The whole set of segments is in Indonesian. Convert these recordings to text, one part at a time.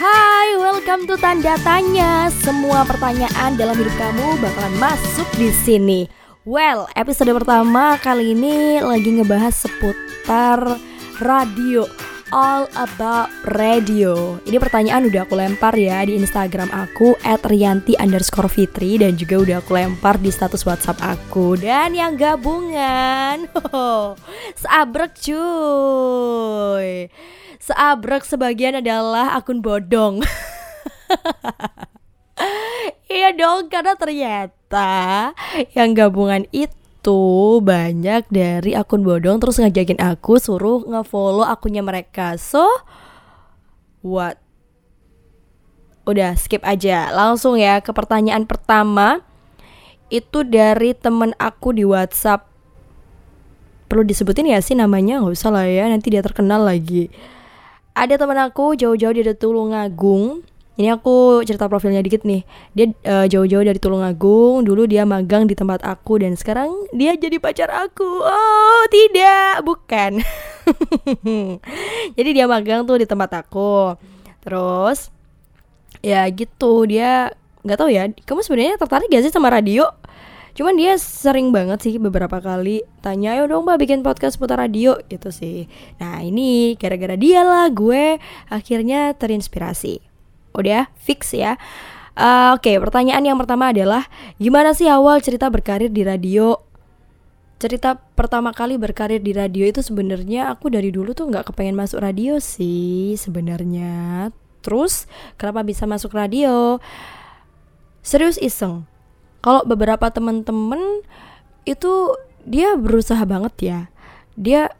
Hai, welcome to Tanda Tanya. Semua pertanyaan dalam hidup kamu bakalan masuk di sini. Well, episode pertama kali ini lagi ngebahas seputar radio. All about radio. Ini pertanyaan udah aku lempar ya di Instagram aku @rianti underscore fitri dan juga udah aku lempar di status WhatsApp aku. Dan yang gabungan, sabrek cuy. Seabrek sebagian adalah akun bodong. iya dong, karena ternyata yang gabungan itu itu banyak dari akun bodong terus ngajakin aku suruh ngefollow akunnya mereka. So what? Udah skip aja. Langsung ya ke pertanyaan pertama. Itu dari temen aku di WhatsApp. Perlu disebutin ya sih namanya? Nggak usah lah ya, nanti dia terkenal lagi. Ada temen aku jauh-jauh dari Tulungagung ini aku cerita profilnya dikit nih. Dia uh, jauh-jauh dari Tulungagung, dulu dia magang di tempat aku dan sekarang dia jadi pacar aku. Oh, tidak, bukan. jadi dia magang tuh di tempat aku. Terus ya gitu, dia nggak tahu ya. Kamu sebenarnya tertarik gak sih sama radio? Cuman dia sering banget sih beberapa kali tanya, ayo dong mbak bikin podcast putar radio gitu sih. Nah ini gara-gara dia lah gue akhirnya terinspirasi. Udah fix ya. Uh, Oke, okay, pertanyaan yang pertama adalah gimana sih awal cerita berkarir di radio? Cerita pertama kali berkarir di radio itu sebenarnya aku dari dulu tuh nggak kepengen masuk radio sih sebenarnya. Terus kenapa bisa masuk radio? Serius iseng. Kalau beberapa temen-temen itu dia berusaha banget ya. Dia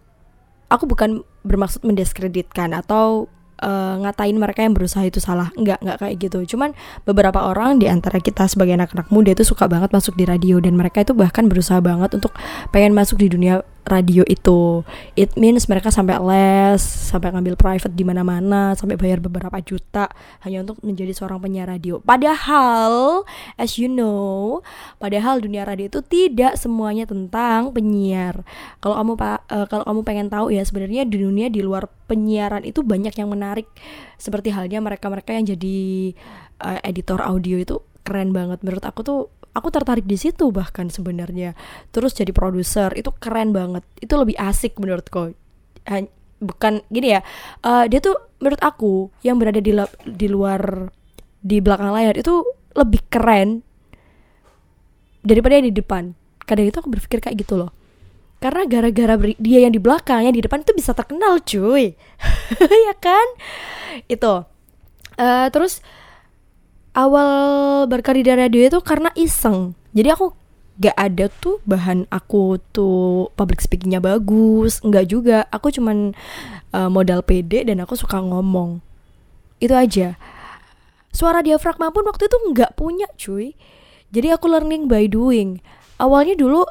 aku bukan bermaksud mendiskreditkan atau uh, ngatain mereka yang berusaha itu salah. Nggak nggak kayak gitu. Cuman beberapa orang di antara kita sebagai anak-anak muda itu suka banget masuk di radio. Dan mereka itu bahkan berusaha banget untuk pengen masuk di dunia radio itu. It means mereka sampai les sampai ngambil private di mana-mana sampai bayar beberapa juta hanya untuk menjadi seorang penyiar radio. Padahal as you know padahal dunia radio itu tidak semuanya tentang penyiar. Kalau kamu uh, kalau kamu pengen tahu ya sebenarnya di dunia di luar penyiaran itu banyak yang menarik. Seperti halnya mereka-mereka yang jadi uh, editor audio itu keren banget. Menurut aku tuh aku tertarik di situ bahkan sebenarnya. Terus jadi produser itu keren banget. Itu lebih asik menurutku. Bukan gini ya uh, dia tuh menurut aku yang berada di di luar di belakang layar itu lebih keren daripada yang di depan. Kadang itu aku berpikir kayak gitu loh karena gara-gara dia yang di belakang yang di depan itu bisa terkenal cuy. Ya kan? Itu. Uh, terus awal berkarir di radio itu karena iseng. Jadi aku gak ada tuh bahan aku tuh public speakingnya bagus. Nggak juga. Aku cuman uh, modal pede dan aku suka ngomong. Itu aja. Suara diafragma pun waktu itu nggak punya cuy. Jadi aku learning by doing. Awalnya dulu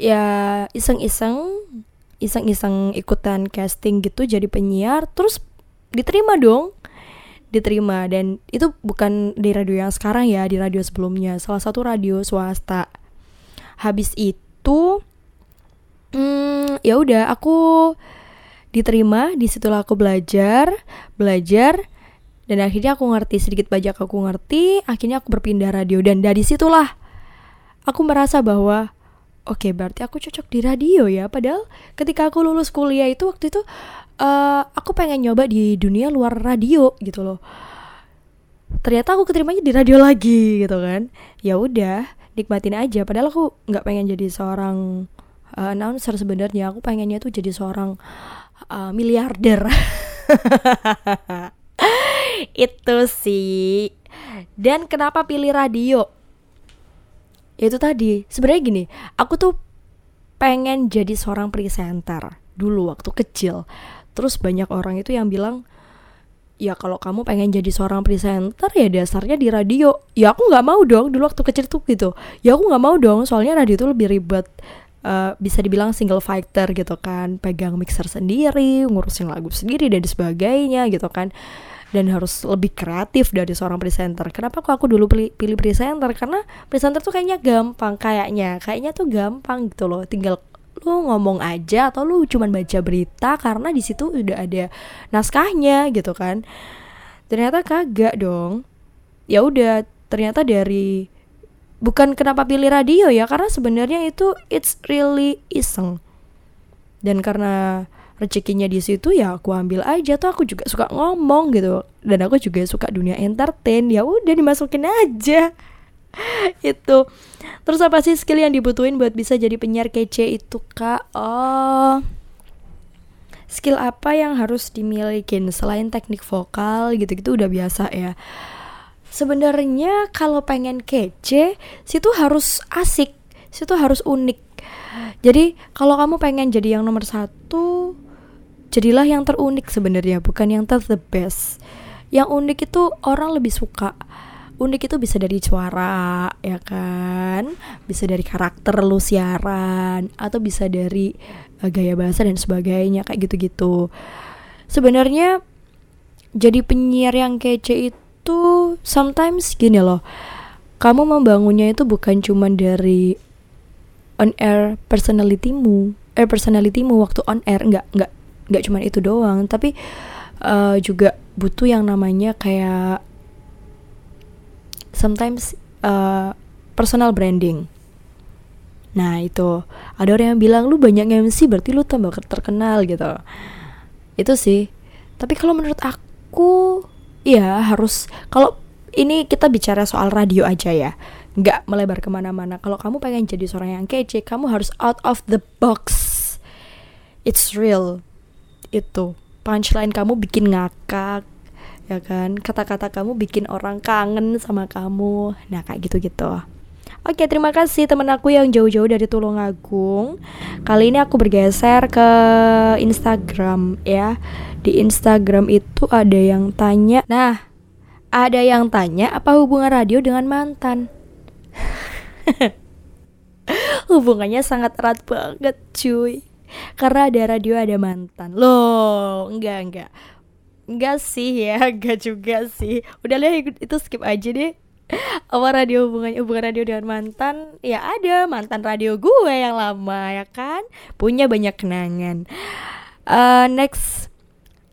ya iseng-iseng iseng-iseng ikutan casting gitu jadi penyiar terus diterima dong. Diterima dan itu bukan di radio yang sekarang ya di radio sebelumnya. Salah satu radio swasta. Habis itu hmm, ya udah aku diterima di situlah aku belajar belajar dan akhirnya aku ngerti sedikit banyak aku ngerti akhirnya aku berpindah radio. Dan dari situlah aku merasa bahwa oke okay, berarti aku cocok di radio ya. Padahal ketika aku lulus kuliah itu waktu itu uh, aku pengen nyoba di dunia luar radio gitu loh. Ternyata aku keterimanya di radio lagi gitu kan. Ya udah nikmatin aja. Padahal aku nggak pengen jadi seorang uh, announcer sebenarnya. Aku pengennya tuh jadi seorang uh, miliarder. Itu sih. Dan kenapa pilih radio itu tadi. Sebenarnya gini aku tuh pengen jadi seorang presenter dulu waktu kecil. Terus banyak orang itu yang bilang ya kalau kamu pengen jadi seorang presenter ya dasarnya di radio. Ya aku nggak mau dong dulu waktu kecil tuh gitu. Ya aku nggak mau dong soalnya radio itu lebih ribet uh, bisa dibilang single fighter gitu kan. Pegang mixer sendiri ngurusin lagu sendiri dan sebagainya gitu kan dan harus lebih kreatif dari seorang presenter. Kenapa kok aku dulu pilih, pilih presenter? Karena presenter tuh kayaknya gampang, kayaknya, kayaknya tuh gampang gitu loh. Tinggal lu ngomong aja atau lu cuman baca berita karena di situ udah ada naskahnya gitu kan ternyata kagak dong ya udah ternyata dari bukan kenapa pilih radio ya karena sebenarnya itu it's really iseng dan karena rezekinya di situ ya aku ambil aja. Tuh aku juga suka ngomong gitu. Dan aku juga suka dunia entertain. Ya udah dimasukin aja. Itu. Terus apa sih skill yang dibutuhin buat bisa jadi penyiar kece itu kak? Oh. Skill apa yang harus dimiliki selain teknik vokal gitu-gitu udah biasa ya. Sebenarnya kalau pengen kece situ harus asik. Situ harus unik. Jadi kalau kamu pengen jadi yang nomor satu jadilah yang terunik sebenarnya bukan yang ter the best. Yang unik itu orang lebih suka. Unik itu bisa dari suara ya kan? Bisa dari karakter lu siaran atau bisa dari uh, gaya bahasa dan sebagainya kayak gitu-gitu. Sebenarnya jadi penyiar yang kece itu sometimes gini loh. Kamu membangunnya itu bukan cuma dari on air personalitymu eh personalitymu waktu on air nggak nggak nggak cuma itu doang tapi uh, juga butuh yang namanya kayak sometimes uh, personal branding. Nah itu. Ada orang yang bilang lu banyak MC berarti lu tambah terkenal gitu. Itu sih. Tapi kalau menurut aku Iya harus kalau ini kita bicara soal radio aja ya nggak melebar ke mana-mana. Kalau kamu pengen jadi seorang yang kece kamu harus out of the box. It's real itu punchline kamu bikin ngakak ya kan kata-kata kamu bikin orang kangen sama kamu nah kayak gitu-gitu Oke, terima kasih temen aku yang jauh-jauh dari Tulungagung. Kali ini aku bergeser ke Instagram ya. Di Instagram itu ada yang tanya. Nah, ada yang tanya apa hubungan radio dengan mantan? Hubungannya sangat erat banget, cuy. Karena ada radio ada mantan. Loh, enggak enggak. Enggak sih ya, enggak juga sih. Udah lah itu skip aja deh apa radio hubungan hubungan radio dengan mantan ya ada mantan radio gue yang lama ya kan punya banyak kenangan uh, next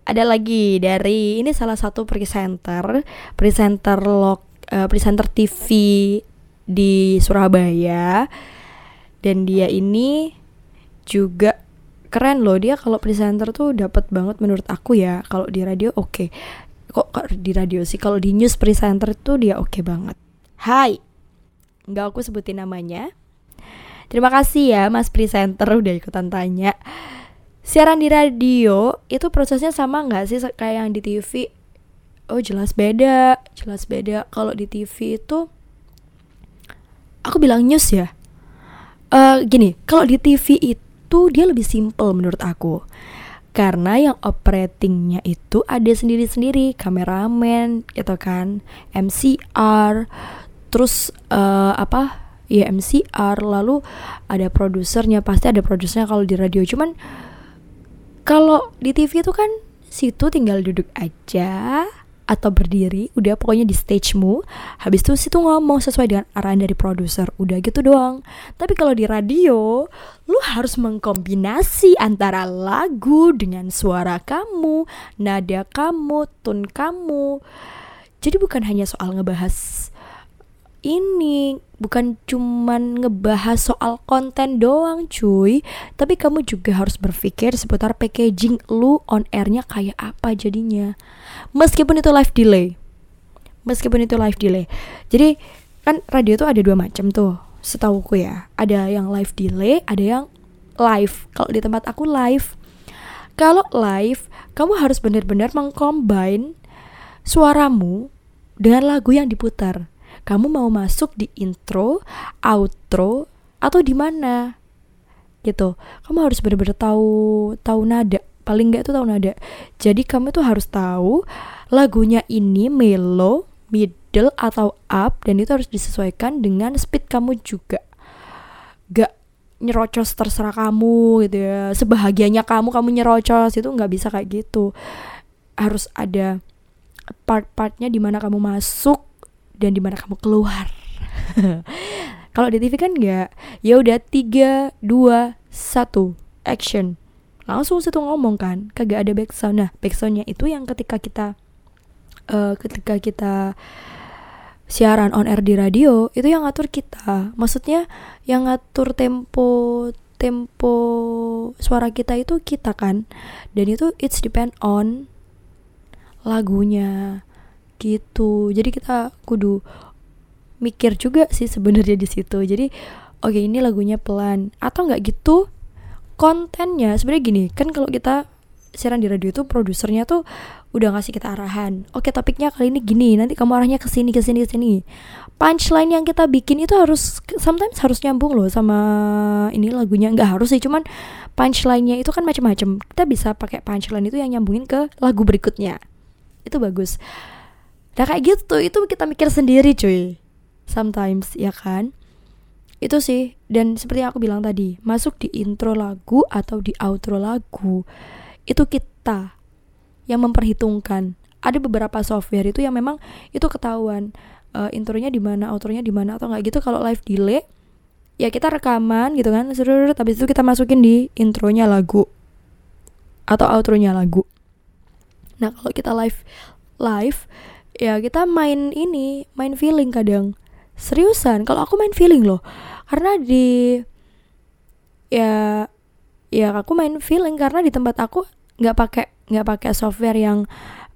ada lagi dari ini salah satu presenter presenter log uh, presenter TV di Surabaya dan dia ini juga keren loh dia kalau presenter tuh dapat banget menurut aku ya kalau di radio oke. Okay kok, di radio sih? Kalau di news presenter tuh dia oke okay banget. Hai nggak aku sebutin namanya. Terima kasih ya mas presenter udah ikutan tanya. Siaran di radio itu prosesnya sama nggak sih kayak yang di TV oh jelas beda jelas beda. Kalau di TV itu aku bilang news ya. Uh, gini kalau di TV itu dia lebih simple menurut aku. Karena yang operatingnya itu ada sendiri-sendiri kameramen gitu kan MCR terus uh, apa? Ya MCR lalu ada produsernya pasti ada produsernya kalau di radio. Cuman kalau di TV itu kan situ tinggal duduk aja atau berdiri udah pokoknya di stagemu habis itu situ ngomong sesuai dengan arahan dari produser. Udah gitu doang. Tapi kalau di radio lu harus mengkombinasi antara lagu dengan suara kamu nada kamu tone kamu. Jadi bukan hanya soal ngebahas ini. Bukan cuman ngebahas soal konten doang cuy. Tapi kamu juga harus berpikir seputar packaging lu on airnya kayak apa jadinya. Meskipun itu live delay. Meskipun itu live delay. Jadi kan radio tuh ada dua macam tuh setauku ya. Ada yang live delay ada yang live. Kalau di tempat aku live. Kalau live kamu harus benar-benar mengcombine suaramu dengan lagu yang diputar kamu mau masuk di intro, outro, atau di mana gitu. Kamu harus benar-benar tahu tahu nada. Paling nggak itu tahu nada. Jadi kamu tuh harus tahu lagunya ini melo, middle atau up dan itu harus disesuaikan dengan speed kamu juga. Gak nyerocos terserah kamu gitu ya sebahagianya kamu kamu nyerocos itu nggak bisa kayak gitu harus ada part-partnya di mana kamu masuk dan di mana kamu keluar. Kalau di TV kan nggak, ya udah tiga dua satu. Action. Langsung situ ngomong kan. Kagak ada backsound nah backsoundnya itu yang ketika kita uh, ketika kita siaran on air di radio itu yang ngatur kita. Maksudnya yang ngatur tempo tempo suara kita itu kita kan. Dan itu it's depend on lagunya gitu jadi kita kudu mikir juga sih sebenarnya di situ jadi oke okay, ini lagunya pelan atau nggak gitu kontennya sebenarnya gini kan kalau kita siaran di radio itu produsernya tuh udah ngasih kita arahan. Oke, topiknya kali ini gini, nanti kamu arahnya ke sini ke sini ke sini. Punchline yang kita bikin itu harus sometimes harus nyambung loh sama ini lagunya. Nggak harus sih, cuman punchline-nya itu kan macam-macam. Kita bisa pakai punchline itu yang nyambungin ke lagu berikutnya. Itu bagus. Nah kayak gitu, itu kita mikir sendiri cuy. Sometimes, ya kan? Itu sih, dan seperti yang aku bilang tadi, masuk di intro lagu atau di outro lagu itu kita yang memperhitungkan ada beberapa software itu yang memang itu ketahuan uh, intronya di mana outronya di mana atau nggak gitu kalau live delay ya kita rekaman gitu kan tapi itu kita masukin di intronya lagu atau outronya lagu nah kalau kita live live ya kita main ini main feeling kadang. Seriusan kalau aku main feeling loh. Karena di ya ya aku main feeling karena di tempat aku nggak pakai nggak pakai software yang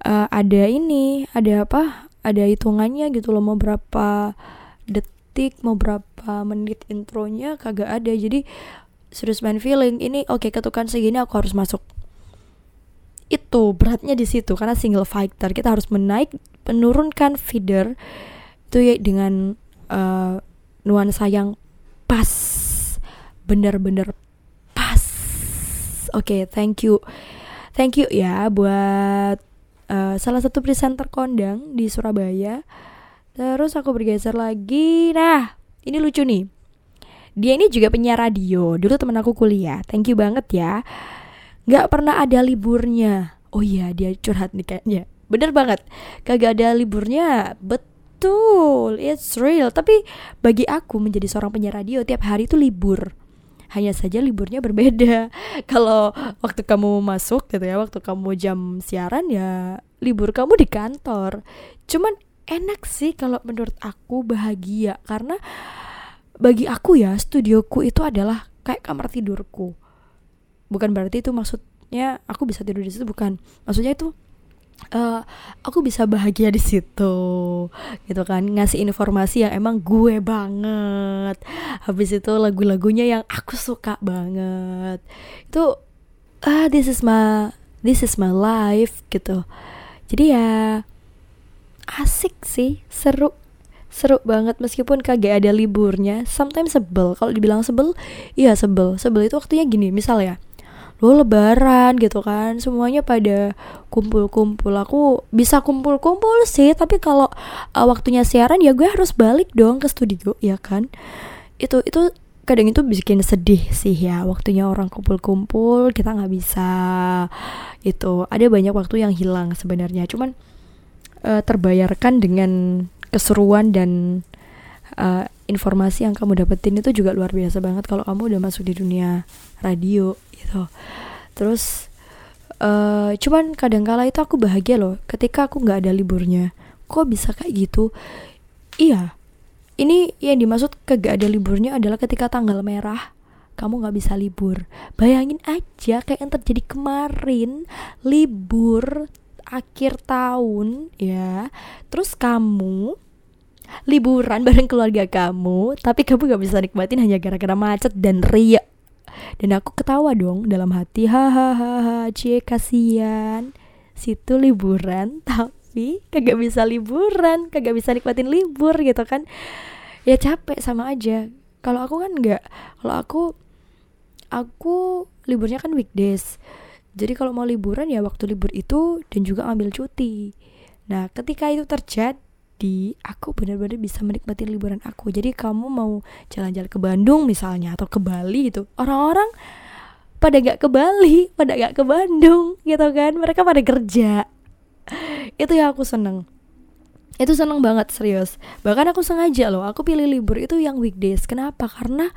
uh, ada ini ada apa ada hitungannya gitu loh. Mau berapa detik mau berapa menit intronya kagak ada. Jadi serius main feeling ini oke okay, ketukan segini aku harus masuk. Itu beratnya di situ karena single fighter kita harus menaik menurunkan feeder itu ya dengan uh, nuansa yang pas bener-bener pas oke okay, thank you thank you ya buat uh, salah satu presenter kondang di Surabaya. Terus aku bergeser lagi. Nah, ini lucu nih. Dia ini juga penyiar radio. Dulu temen aku kuliah. Thank you banget ya. Gak pernah ada liburnya. Oh iya, dia curhat nih kayaknya. Bener banget. Kagak ada liburnya. Betul, it's real. Tapi bagi aku menjadi seorang penyiar radio tiap hari itu libur hanya saja liburnya berbeda kalau waktu kamu masuk gitu ya waktu kamu jam siaran ya libur kamu di kantor cuman enak sih kalau menurut aku bahagia karena bagi aku ya studioku itu adalah kayak kamar tidurku bukan berarti itu maksudnya aku bisa tidur di situ bukan maksudnya itu uh, aku bisa bahagia di situ gitu kan. Ngasih informasi yang emang gue banget. Habis itu lagu-lagunya yang aku suka banget. Itu ah this is my this is my life gitu. Jadi ya asik sih. Seru seru banget. Meskipun kagak ada liburnya sometimes sebel. Kalau dibilang sebel iya sebel. Sebel itu waktunya gini. Misal ya lo lebaran gitu kan. Semuanya pada kumpul-kumpul. Aku bisa kumpul-kumpul sih tapi kalau uh, waktunya siaran ya gue harus balik dong ke studio ya kan? Itu itu kadang itu bikin sedih sih ya waktunya orang kumpul-kumpul kita nggak bisa itu ada banyak waktu yang hilang sebenarnya. Cuman uh, terbayarkan dengan keseruan dan uh, informasi yang kamu dapetin itu juga luar biasa banget kalau kamu udah masuk di dunia radio gitu. Terus uh, cuman kadang kala itu aku bahagia loh ketika aku nggak ada liburnya. Kok bisa kayak gitu? Iya ini yang dimaksud kagak ada liburnya adalah ketika tanggal merah kamu nggak bisa libur. Bayangin aja kayak yang terjadi kemarin libur akhir tahun ya. Terus kamu liburan bareng keluarga kamu tapi kamu gak bisa nikmatin hanya gara-gara macet dan riak dan aku ketawa dong dalam hati. Hahaha cie kasihan. Situ liburan tapi kagak bisa liburan kagak bisa nikmatin libur gitu kan. Ya capek sama aja. Kalau aku kan nggak. Kalau aku aku liburnya kan weekdays. Jadi kalau mau liburan ya waktu libur itu dan juga ambil cuti. Nah ketika itu terjadi jadi aku benar-benar bisa menikmati liburan aku. Jadi kamu mau jalan-jalan ke Bandung misalnya atau ke Bali gitu orang-orang pada gak ke Bali pada gak ke Bandung gitu kan. Mereka pada kerja. Itu ya aku seneng. Itu seneng banget serius. Bahkan aku sengaja loh aku pilih libur itu yang weekdays. Kenapa? Karena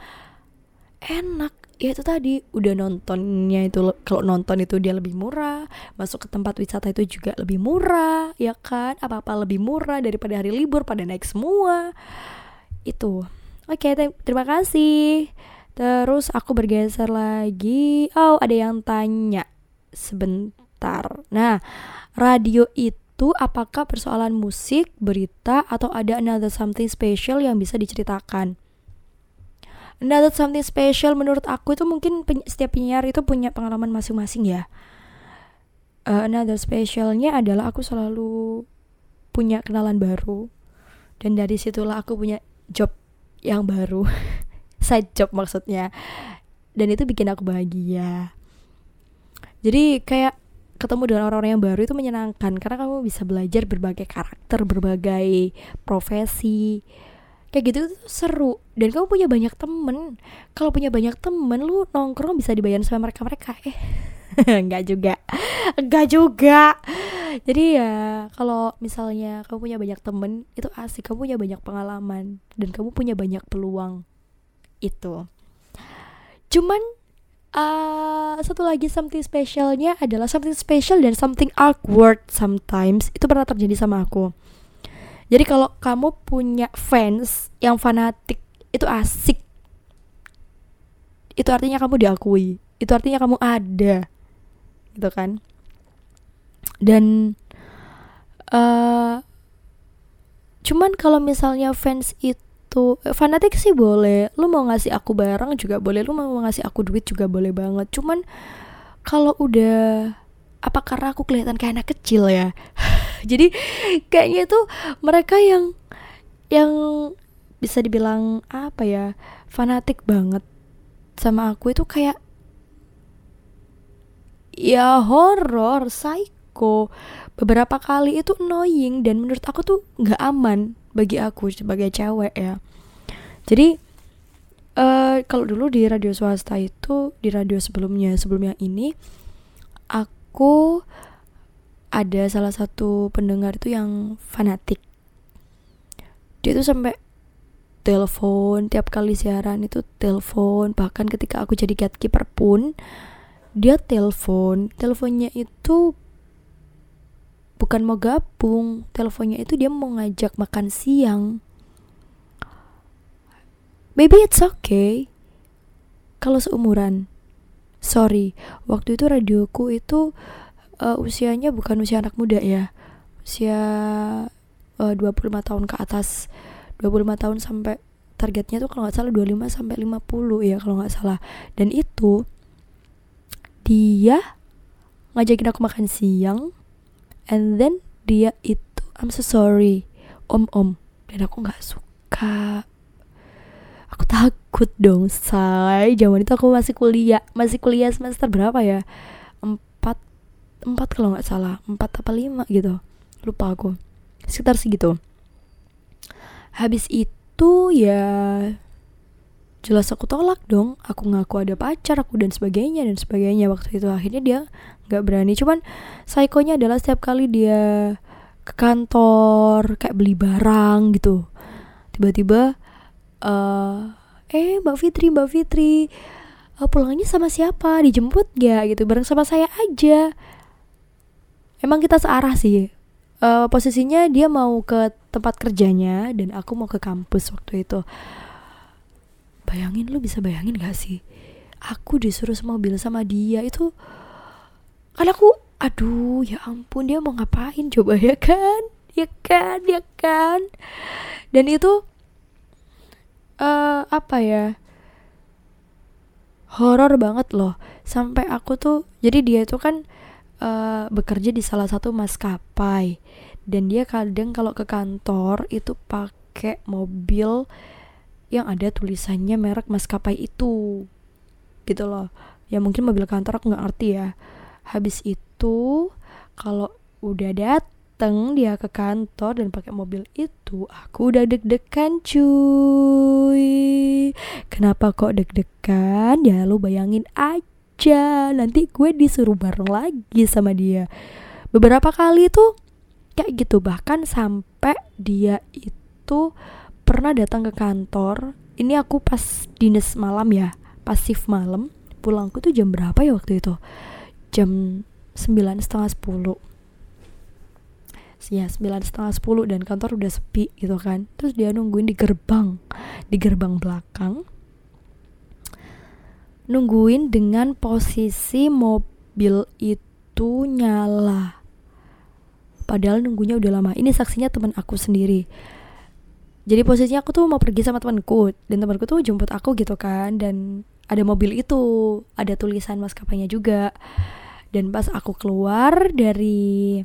enak ya itu tadi udah nontonnya itu kalau nonton itu dia lebih murah masuk ke tempat wisata itu juga lebih murah ya kan? Apa apa lebih murah daripada hari libur pada naik semua. Itu. Oke okay, terima kasih. Terus aku bergeser lagi. Oh ada yang tanya sebentar. Nah radio itu apakah persoalan musik berita atau ada another something special yang bisa diceritakan another something special menurut aku itu mungkin setiap penyiar itu punya pengalaman masing-masing ya. Uh, another specialnya adalah aku selalu punya kenalan baru. Dan dari situlah aku punya job yang baru. Side job maksudnya. Dan itu bikin aku bahagia. Jadi kayak ketemu dengan orang-orang yang baru itu menyenangkan. Karena kamu bisa belajar berbagai karakter berbagai profesi kayak gitu tuh seru. Dan kamu punya banyak temen. Kalau punya banyak temen lu nongkrong bisa dibayar sama mereka mereka eh nggak juga. Nggak juga. Jadi ya kalau misalnya kamu punya banyak temen itu asik. Kamu punya banyak pengalaman. Dan kamu punya banyak peluang. Itu. Cuman uh, satu lagi something specialnya adalah something special dan something awkward sometimes. Itu pernah terjadi sama aku jadi kalau kamu punya fans yang fanatik itu asik. Itu artinya kamu diakui. Itu artinya kamu ada. Gitu kan? Dan uh, cuman kalau misalnya fans itu fanatik sih boleh. Lu mau ngasih aku barang juga boleh. Lu mau ngasih aku duit juga boleh banget. Cuman kalau udah apa karena aku kelihatan kayak anak kecil ya? Jadi kayaknya itu mereka yang yang bisa dibilang apa ya fanatik banget sama aku itu kayak ya horror psycho. Beberapa kali itu annoying dan menurut aku tuh nggak aman bagi aku sebagai cewek ya. Jadi uh, kalau dulu di radio swasta itu di radio sebelumnya sebelumnya ini aku ada salah satu pendengar itu yang fanatik. Dia tuh sampai telepon tiap kali siaran itu telepon. Bahkan ketika aku jadi gatekeeper pun dia telepon. Teleponnya itu bukan mau gabung teleponnya itu dia mau ngajak makan siang. Maybe it's okay. Kalau seumuran sorry waktu itu radioku itu uh, usianya bukan usia anak muda ya. Usia uh, 25 tahun ke atas. 25 tahun sampai targetnya tuh kalau nggak salah 25 sampai 50 ya kalau nggak salah. Dan itu dia ngajakin aku makan siang and then dia itu I'm so sorry om om dan aku nggak suka aku takut dong say. Zaman itu aku masih kuliah. Masih kuliah semester berapa ya? Empat kalau nggak salah. Empat apa lima gitu. Lupa aku. Sekitar segitu. Habis itu ya jelas aku tolak dong. Aku ngaku ada pacar aku dan sebagainya dan sebagainya. Waktu itu akhirnya dia nggak berani. Cuman psikonya adalah setiap kali dia ke kantor kayak beli barang gitu. Tiba-tiba uh, eh mbak Fitri mbak Fitri. Uh, pulangnya sama siapa? Dijemput ya gitu? Bareng sama saya aja. Emang kita searah sih. Uh, posisinya dia mau ke tempat kerjanya dan aku mau ke kampus waktu itu. Bayangin lu bisa bayangin gak sih? Aku disuruh semobil sama dia itu kan aku aduh ya ampun dia mau ngapain coba ya kan? Ya kan ya kan? Dan itu uh, apa ya? Horor banget loh. Sampai aku tuh jadi dia itu kan uh, bekerja di salah satu maskapai. Dan dia kadang kalau ke kantor itu pakai mobil yang ada tulisannya merek maskapai itu. Gitu loh. Ya mungkin mobil kantor aku nggak ngerti ya. Habis itu kalau udah dateng dia ke kantor dan pakai mobil itu aku udah deg-degan cuy. Kenapa kok deg-degan? Ya lu bayangin aja. Nanti gue disuruh bareng lagi sama dia. Beberapa kali tuh kayak gitu. Bahkan sampai dia itu pernah datang ke kantor. Ini aku pas dinas malam ya pas shift malam. Pulangku tuh jam berapa ya waktu itu? Jam sembilan setengah sepuluh ya sembilan setengah sepuluh dan kantor udah sepi gitu kan. Terus dia nungguin di gerbang di gerbang belakang. Nungguin dengan posisi mobil itu nyala. Padahal nunggunya udah lama. Ini saksinya teman aku sendiri. Jadi posisinya aku tuh mau pergi sama temanku. Dan temanku tuh jemput aku gitu kan. Dan ada mobil itu. Ada tulisan maskapainya juga. Dan pas aku keluar dari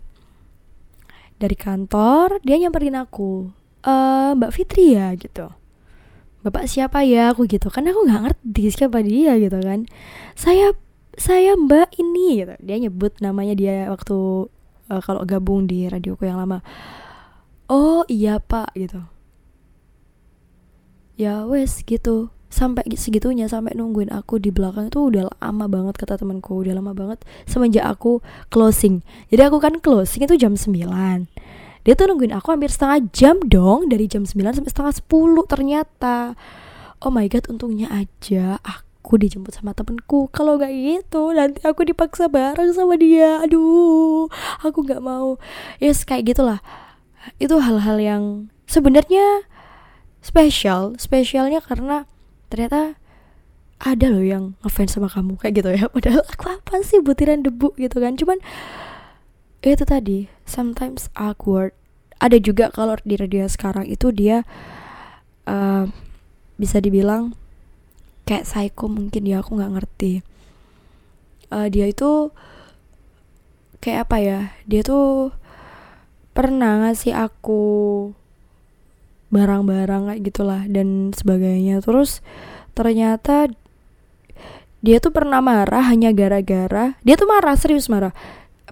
dari kantor dia nyamperin aku e, Mbak Fitri ya? Gitu. Bapak siapa ya? Aku gitu. Kan aku nggak ngerti siapa dia gitu kan. Saya saya Mbak ini gitu. Dia nyebut namanya dia waktu uh, kalau gabung di radioku yang lama. Oh iya Pak gitu. Ya wes gitu sampai segitunya sampai nungguin aku di belakang itu udah lama banget kata temanku udah lama banget semenjak aku closing. Jadi aku kan closing itu jam 9 dia tuh nungguin aku hampir setengah jam dong dari jam 9 sampai setengah 10 ternyata. Oh my god untungnya aja aku dijemput sama temenku kalau gak gitu nanti aku dipaksa bareng sama dia. Aduh aku nggak mau. Yes kayak gitulah. Itu hal-hal yang sebenarnya spesial spesialnya karena ternyata ada loh yang ngefans sama kamu kayak gitu ya. Padahal aku apa sih butiran debu gitu kan. Cuman itu tadi sometimes awkward. Ada juga kalau di radio sekarang itu dia uh, bisa dibilang kayak psycho mungkin ya aku nggak ngerti. Uh, dia itu kayak apa ya? Dia tuh pernah ngasih aku barang-barang kayak gitulah dan sebagainya. Terus ternyata dia tuh pernah marah hanya gara-gara dia tuh marah serius marah.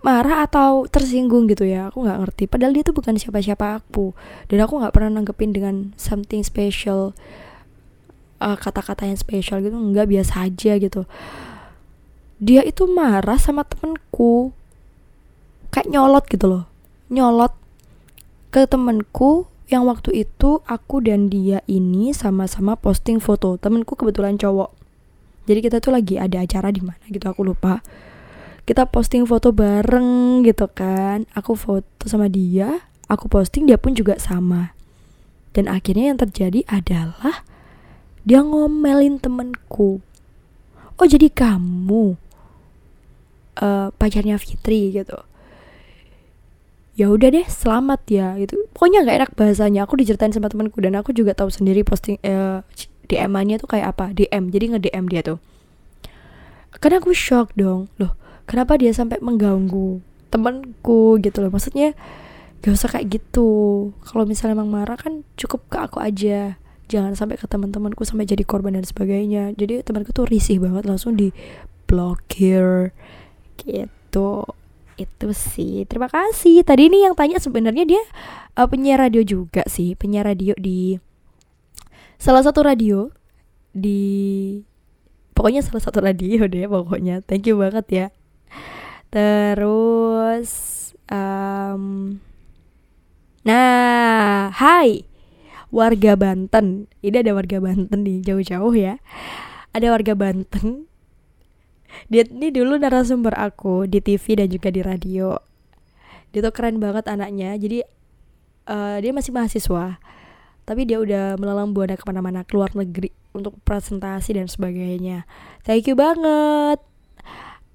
Marah atau tersinggung gitu ya aku nggak ngerti. Padahal dia tuh bukan siapa-siapa aku. Dan aku nggak pernah nanggepin dengan something special uh, kata-kata yang spesial gitu. Nggak biasa aja gitu. Dia itu marah sama temenku kayak nyolot gitu loh. Nyolot ke temenku yang waktu itu aku dan dia ini sama-sama posting foto temenku kebetulan cowok. Jadi kita tuh lagi ada acara di mana gitu aku lupa. Kita posting foto bareng gitu kan. Aku foto sama dia aku posting dia pun juga sama. Dan akhirnya yang terjadi adalah dia ngomelin temenku. Oh jadi kamu uh, pacarnya Fitri gitu ya udah deh selamat ya itu pokoknya nggak enak bahasanya. Aku diceritain sama temanku dan aku juga tahu sendiri posting eh, DM-nya tuh kayak apa DM jadi nge DM dia tuh. Karena aku shock dong. Loh kenapa dia sampai mengganggu temanku gitu loh? Maksudnya gak usah kayak gitu. Kalau misalnya emang marah kan cukup ke aku aja. Jangan sampai ke teman-temanku sampai jadi korban dan sebagainya. Jadi temanku tuh risih banget langsung di blokir gitu itu sih. Terima kasih. Tadi ini yang tanya sebenarnya dia uh, penyiar radio juga sih. Penyiar radio di salah satu radio di pokoknya salah satu radio deh pokoknya. Thank you banget ya. Terus um, nah hai. Warga Banten. Ini ada warga Banten nih jauh-jauh ya. Ada warga Banten dia ini dulu narasumber aku di TV dan juga di radio. Dia tuh keren banget anaknya. Jadi uh, dia masih mahasiswa. Tapi dia udah melalang buana ke mana-mana keluar negeri untuk presentasi dan sebagainya. Thank you banget.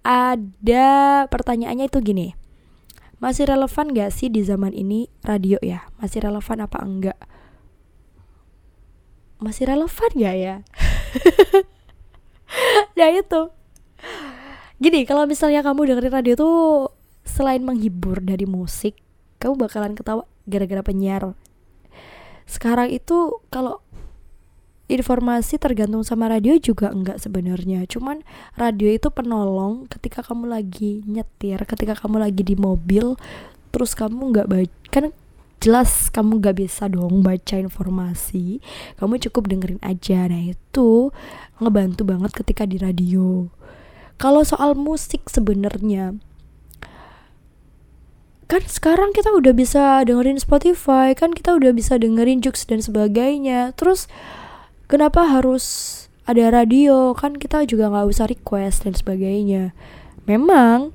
Ada pertanyaannya itu gini. Masih relevan gak sih di zaman ini radio ya? Masih relevan apa enggak? Masih relevan gak ya? Nah itu gini kalau misalnya kamu dengerin radio tuh selain menghibur dari musik kamu bakalan ketawa gara-gara penyiar. Sekarang itu kalau informasi tergantung sama radio juga enggak sebenarnya. Cuman radio itu penolong ketika kamu lagi nyetir ketika kamu lagi di mobil terus kamu nggak baca kan jelas kamu gak bisa dong baca informasi. Kamu cukup dengerin aja. Nah itu ngebantu banget ketika di radio kalau soal musik sebenarnya kan sekarang kita udah bisa dengerin Spotify kan kita udah bisa dengerin Jux dan sebagainya. Terus kenapa harus ada radio? Kan kita juga nggak usah request dan sebagainya. Memang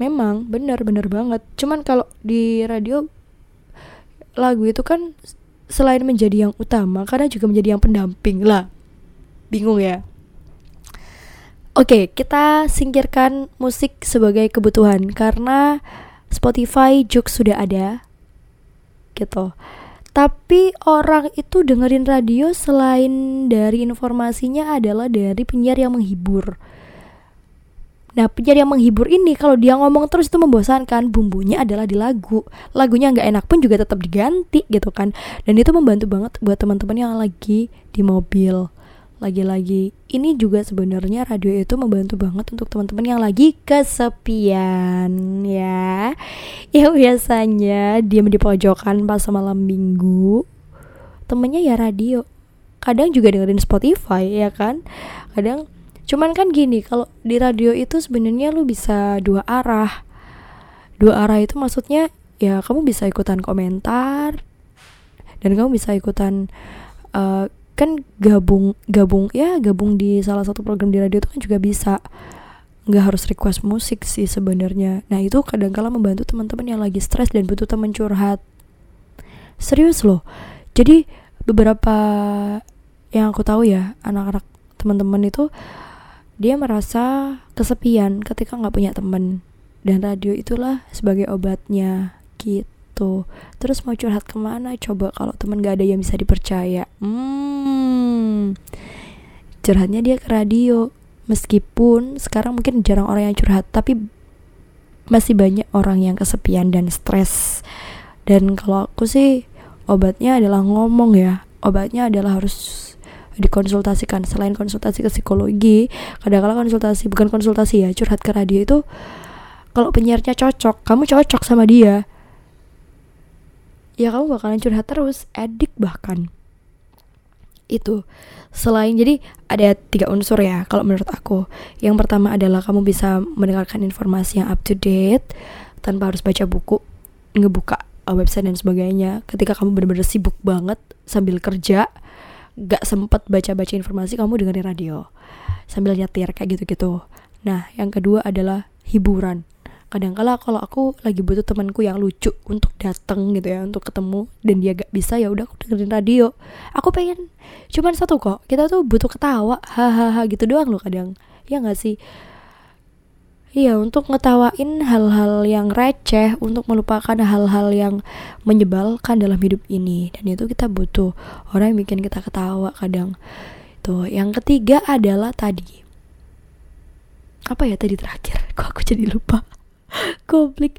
memang benar benar banget. Cuman kalau di radio lagu itu kan selain menjadi yang utama karena juga menjadi yang pendamping lah. Bingung ya Oke, kita singkirkan musik sebagai kebutuhan karena Spotify juga sudah ada. Gitu. Tapi orang itu dengerin radio selain dari informasinya adalah dari penyiar yang menghibur. Nah penyiar yang menghibur ini kalau dia ngomong terus itu membosankan Bumbunya adalah di lagu Lagunya nggak enak pun juga tetap diganti gitu kan Dan itu membantu banget buat teman-teman yang lagi di mobil lagi-lagi. Ini juga sebenarnya radio itu membantu banget untuk teman-teman yang lagi kesepian ya. Yang biasanya diam di pojokan pas malam minggu temennya ya radio. Kadang juga dengerin Spotify ya kan? Kadang cuman kan gini kalau di radio itu sebenarnya lu bisa dua arah. Dua arah itu maksudnya ya kamu bisa ikutan komentar dan kamu bisa ikutan uh, kan gabung gabung ya gabung di salah satu program di radio itu kan juga bisa. Nggak harus request musik sih sebenarnya. Nah itu kadang kala membantu teman-teman yang lagi stres dan butuh teman curhat. Serius loh. Jadi beberapa yang aku tahu ya anak-anak teman-teman itu dia merasa kesepian ketika nggak punya teman. Dan radio itulah sebagai obatnya gitu gitu. Terus mau curhat ke mana? Coba kalau teman gak ada yang bisa dipercaya. Hmm. Curhatnya dia ke radio. Meskipun sekarang mungkin jarang orang yang curhat tapi masih banyak orang yang kesepian dan stres. Dan kalau aku sih obatnya adalah ngomong ya. Obatnya adalah harus dikonsultasikan. Selain konsultasi ke psikologi kadang-kadang konsultasi bukan konsultasi ya curhat ke radio itu kalau penyiarnya cocok kamu cocok sama dia ya kamu bakalan curhat terus edik bahkan. Itu selain jadi ada tiga unsur ya kalau menurut aku. Yang pertama adalah kamu bisa mendengarkan informasi yang up to date tanpa harus baca buku ngebuka website dan sebagainya. Ketika kamu benar-benar sibuk banget sambil kerja gak sempet baca-baca informasi kamu dengerin radio sambil nyetir kayak gitu-gitu. Nah yang kedua adalah hiburan kadang kala kalau aku lagi butuh temanku yang lucu untuk datang gitu ya untuk ketemu dan dia gak bisa ya udah aku dengerin radio aku pengen cuman satu kok kita tuh butuh ketawa hahaha gitu doang loh kadang ya gak sih Iya, untuk ngetawain hal-hal yang receh, untuk melupakan hal-hal yang menyebalkan dalam hidup ini. Dan itu kita butuh orang yang bikin kita ketawa kadang. Tuh, yang ketiga adalah tadi. Apa ya tadi terakhir? Kok aku jadi lupa? Goblok.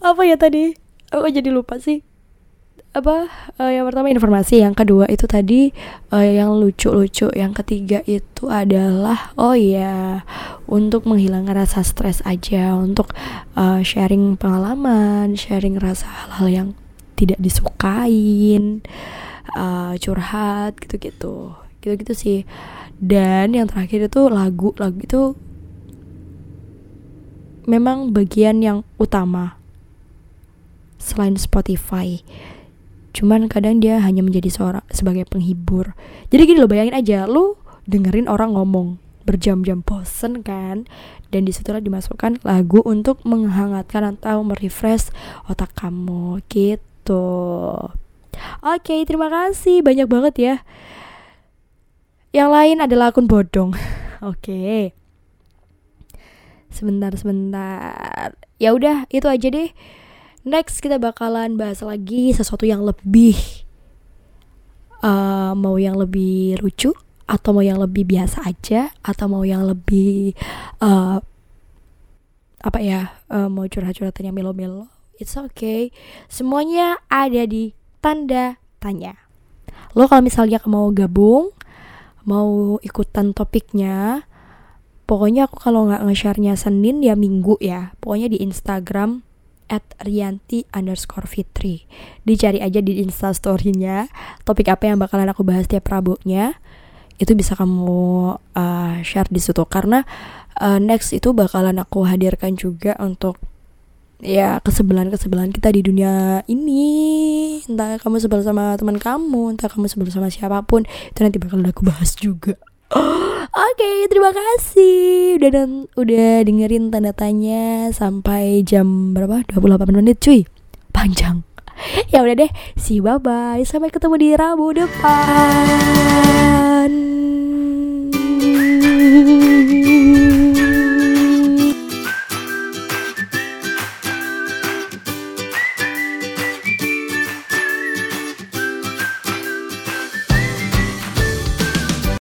Apa ya tadi? Aku jadi lupa sih. Apa uh, yang pertama informasi, yang kedua itu tadi uh, yang lucu-lucu, yang ketiga itu adalah oh ya, untuk menghilangkan rasa stres aja, untuk uh, sharing pengalaman, sharing rasa hal-hal yang tidak disukain, uh, curhat gitu-gitu. Gitu-gitu sih. Dan yang terakhir itu lagu, lagu itu memang bagian yang utama selain Spotify. Cuman kadang dia hanya menjadi seorang sebagai penghibur. Jadi gini lo bayangin aja, lo dengerin orang ngomong berjam-jam bosen kan dan di situlah dimasukkan lagu untuk menghangatkan atau merefresh otak kamu gitu. Oke terima kasih. Banyak banget ya. Yang lain adalah akun bodong. Oke sebentar sebentar. Ya udah itu aja deh. Next kita bakalan bahas lagi sesuatu yang lebih uh, mau yang lebih lucu atau mau yang lebih biasa aja atau mau yang lebih uh, apa ya uh, mau curhat-curhatan yang melo-melo. It's okay. Semuanya ada di tanda tanya. Lo kalau misalnya mau gabung mau ikutan topiknya pokoknya aku kalau nggak nge-share-nya Senin ya Minggu ya. Pokoknya di Instagram at Rianti underscore Fitri. Dicari aja di instastorynya topik apa yang bakalan aku bahas tiap Rabunya itu bisa kamu uh, share di situ. Karena uh, next itu bakalan aku hadirkan juga untuk ya kesebelan kesebelan kita di dunia ini. Entah kamu sebel sama teman kamu entah kamu sebel sama siapa pun itu nanti bakalan aku bahas juga Oke, terima kasih udah dan udah dengerin tanda tanya sampai jam berapa? 28 menit, cuy. Panjang. Ya udah deh, see you bye bye. Sampai ketemu di Rabu depan.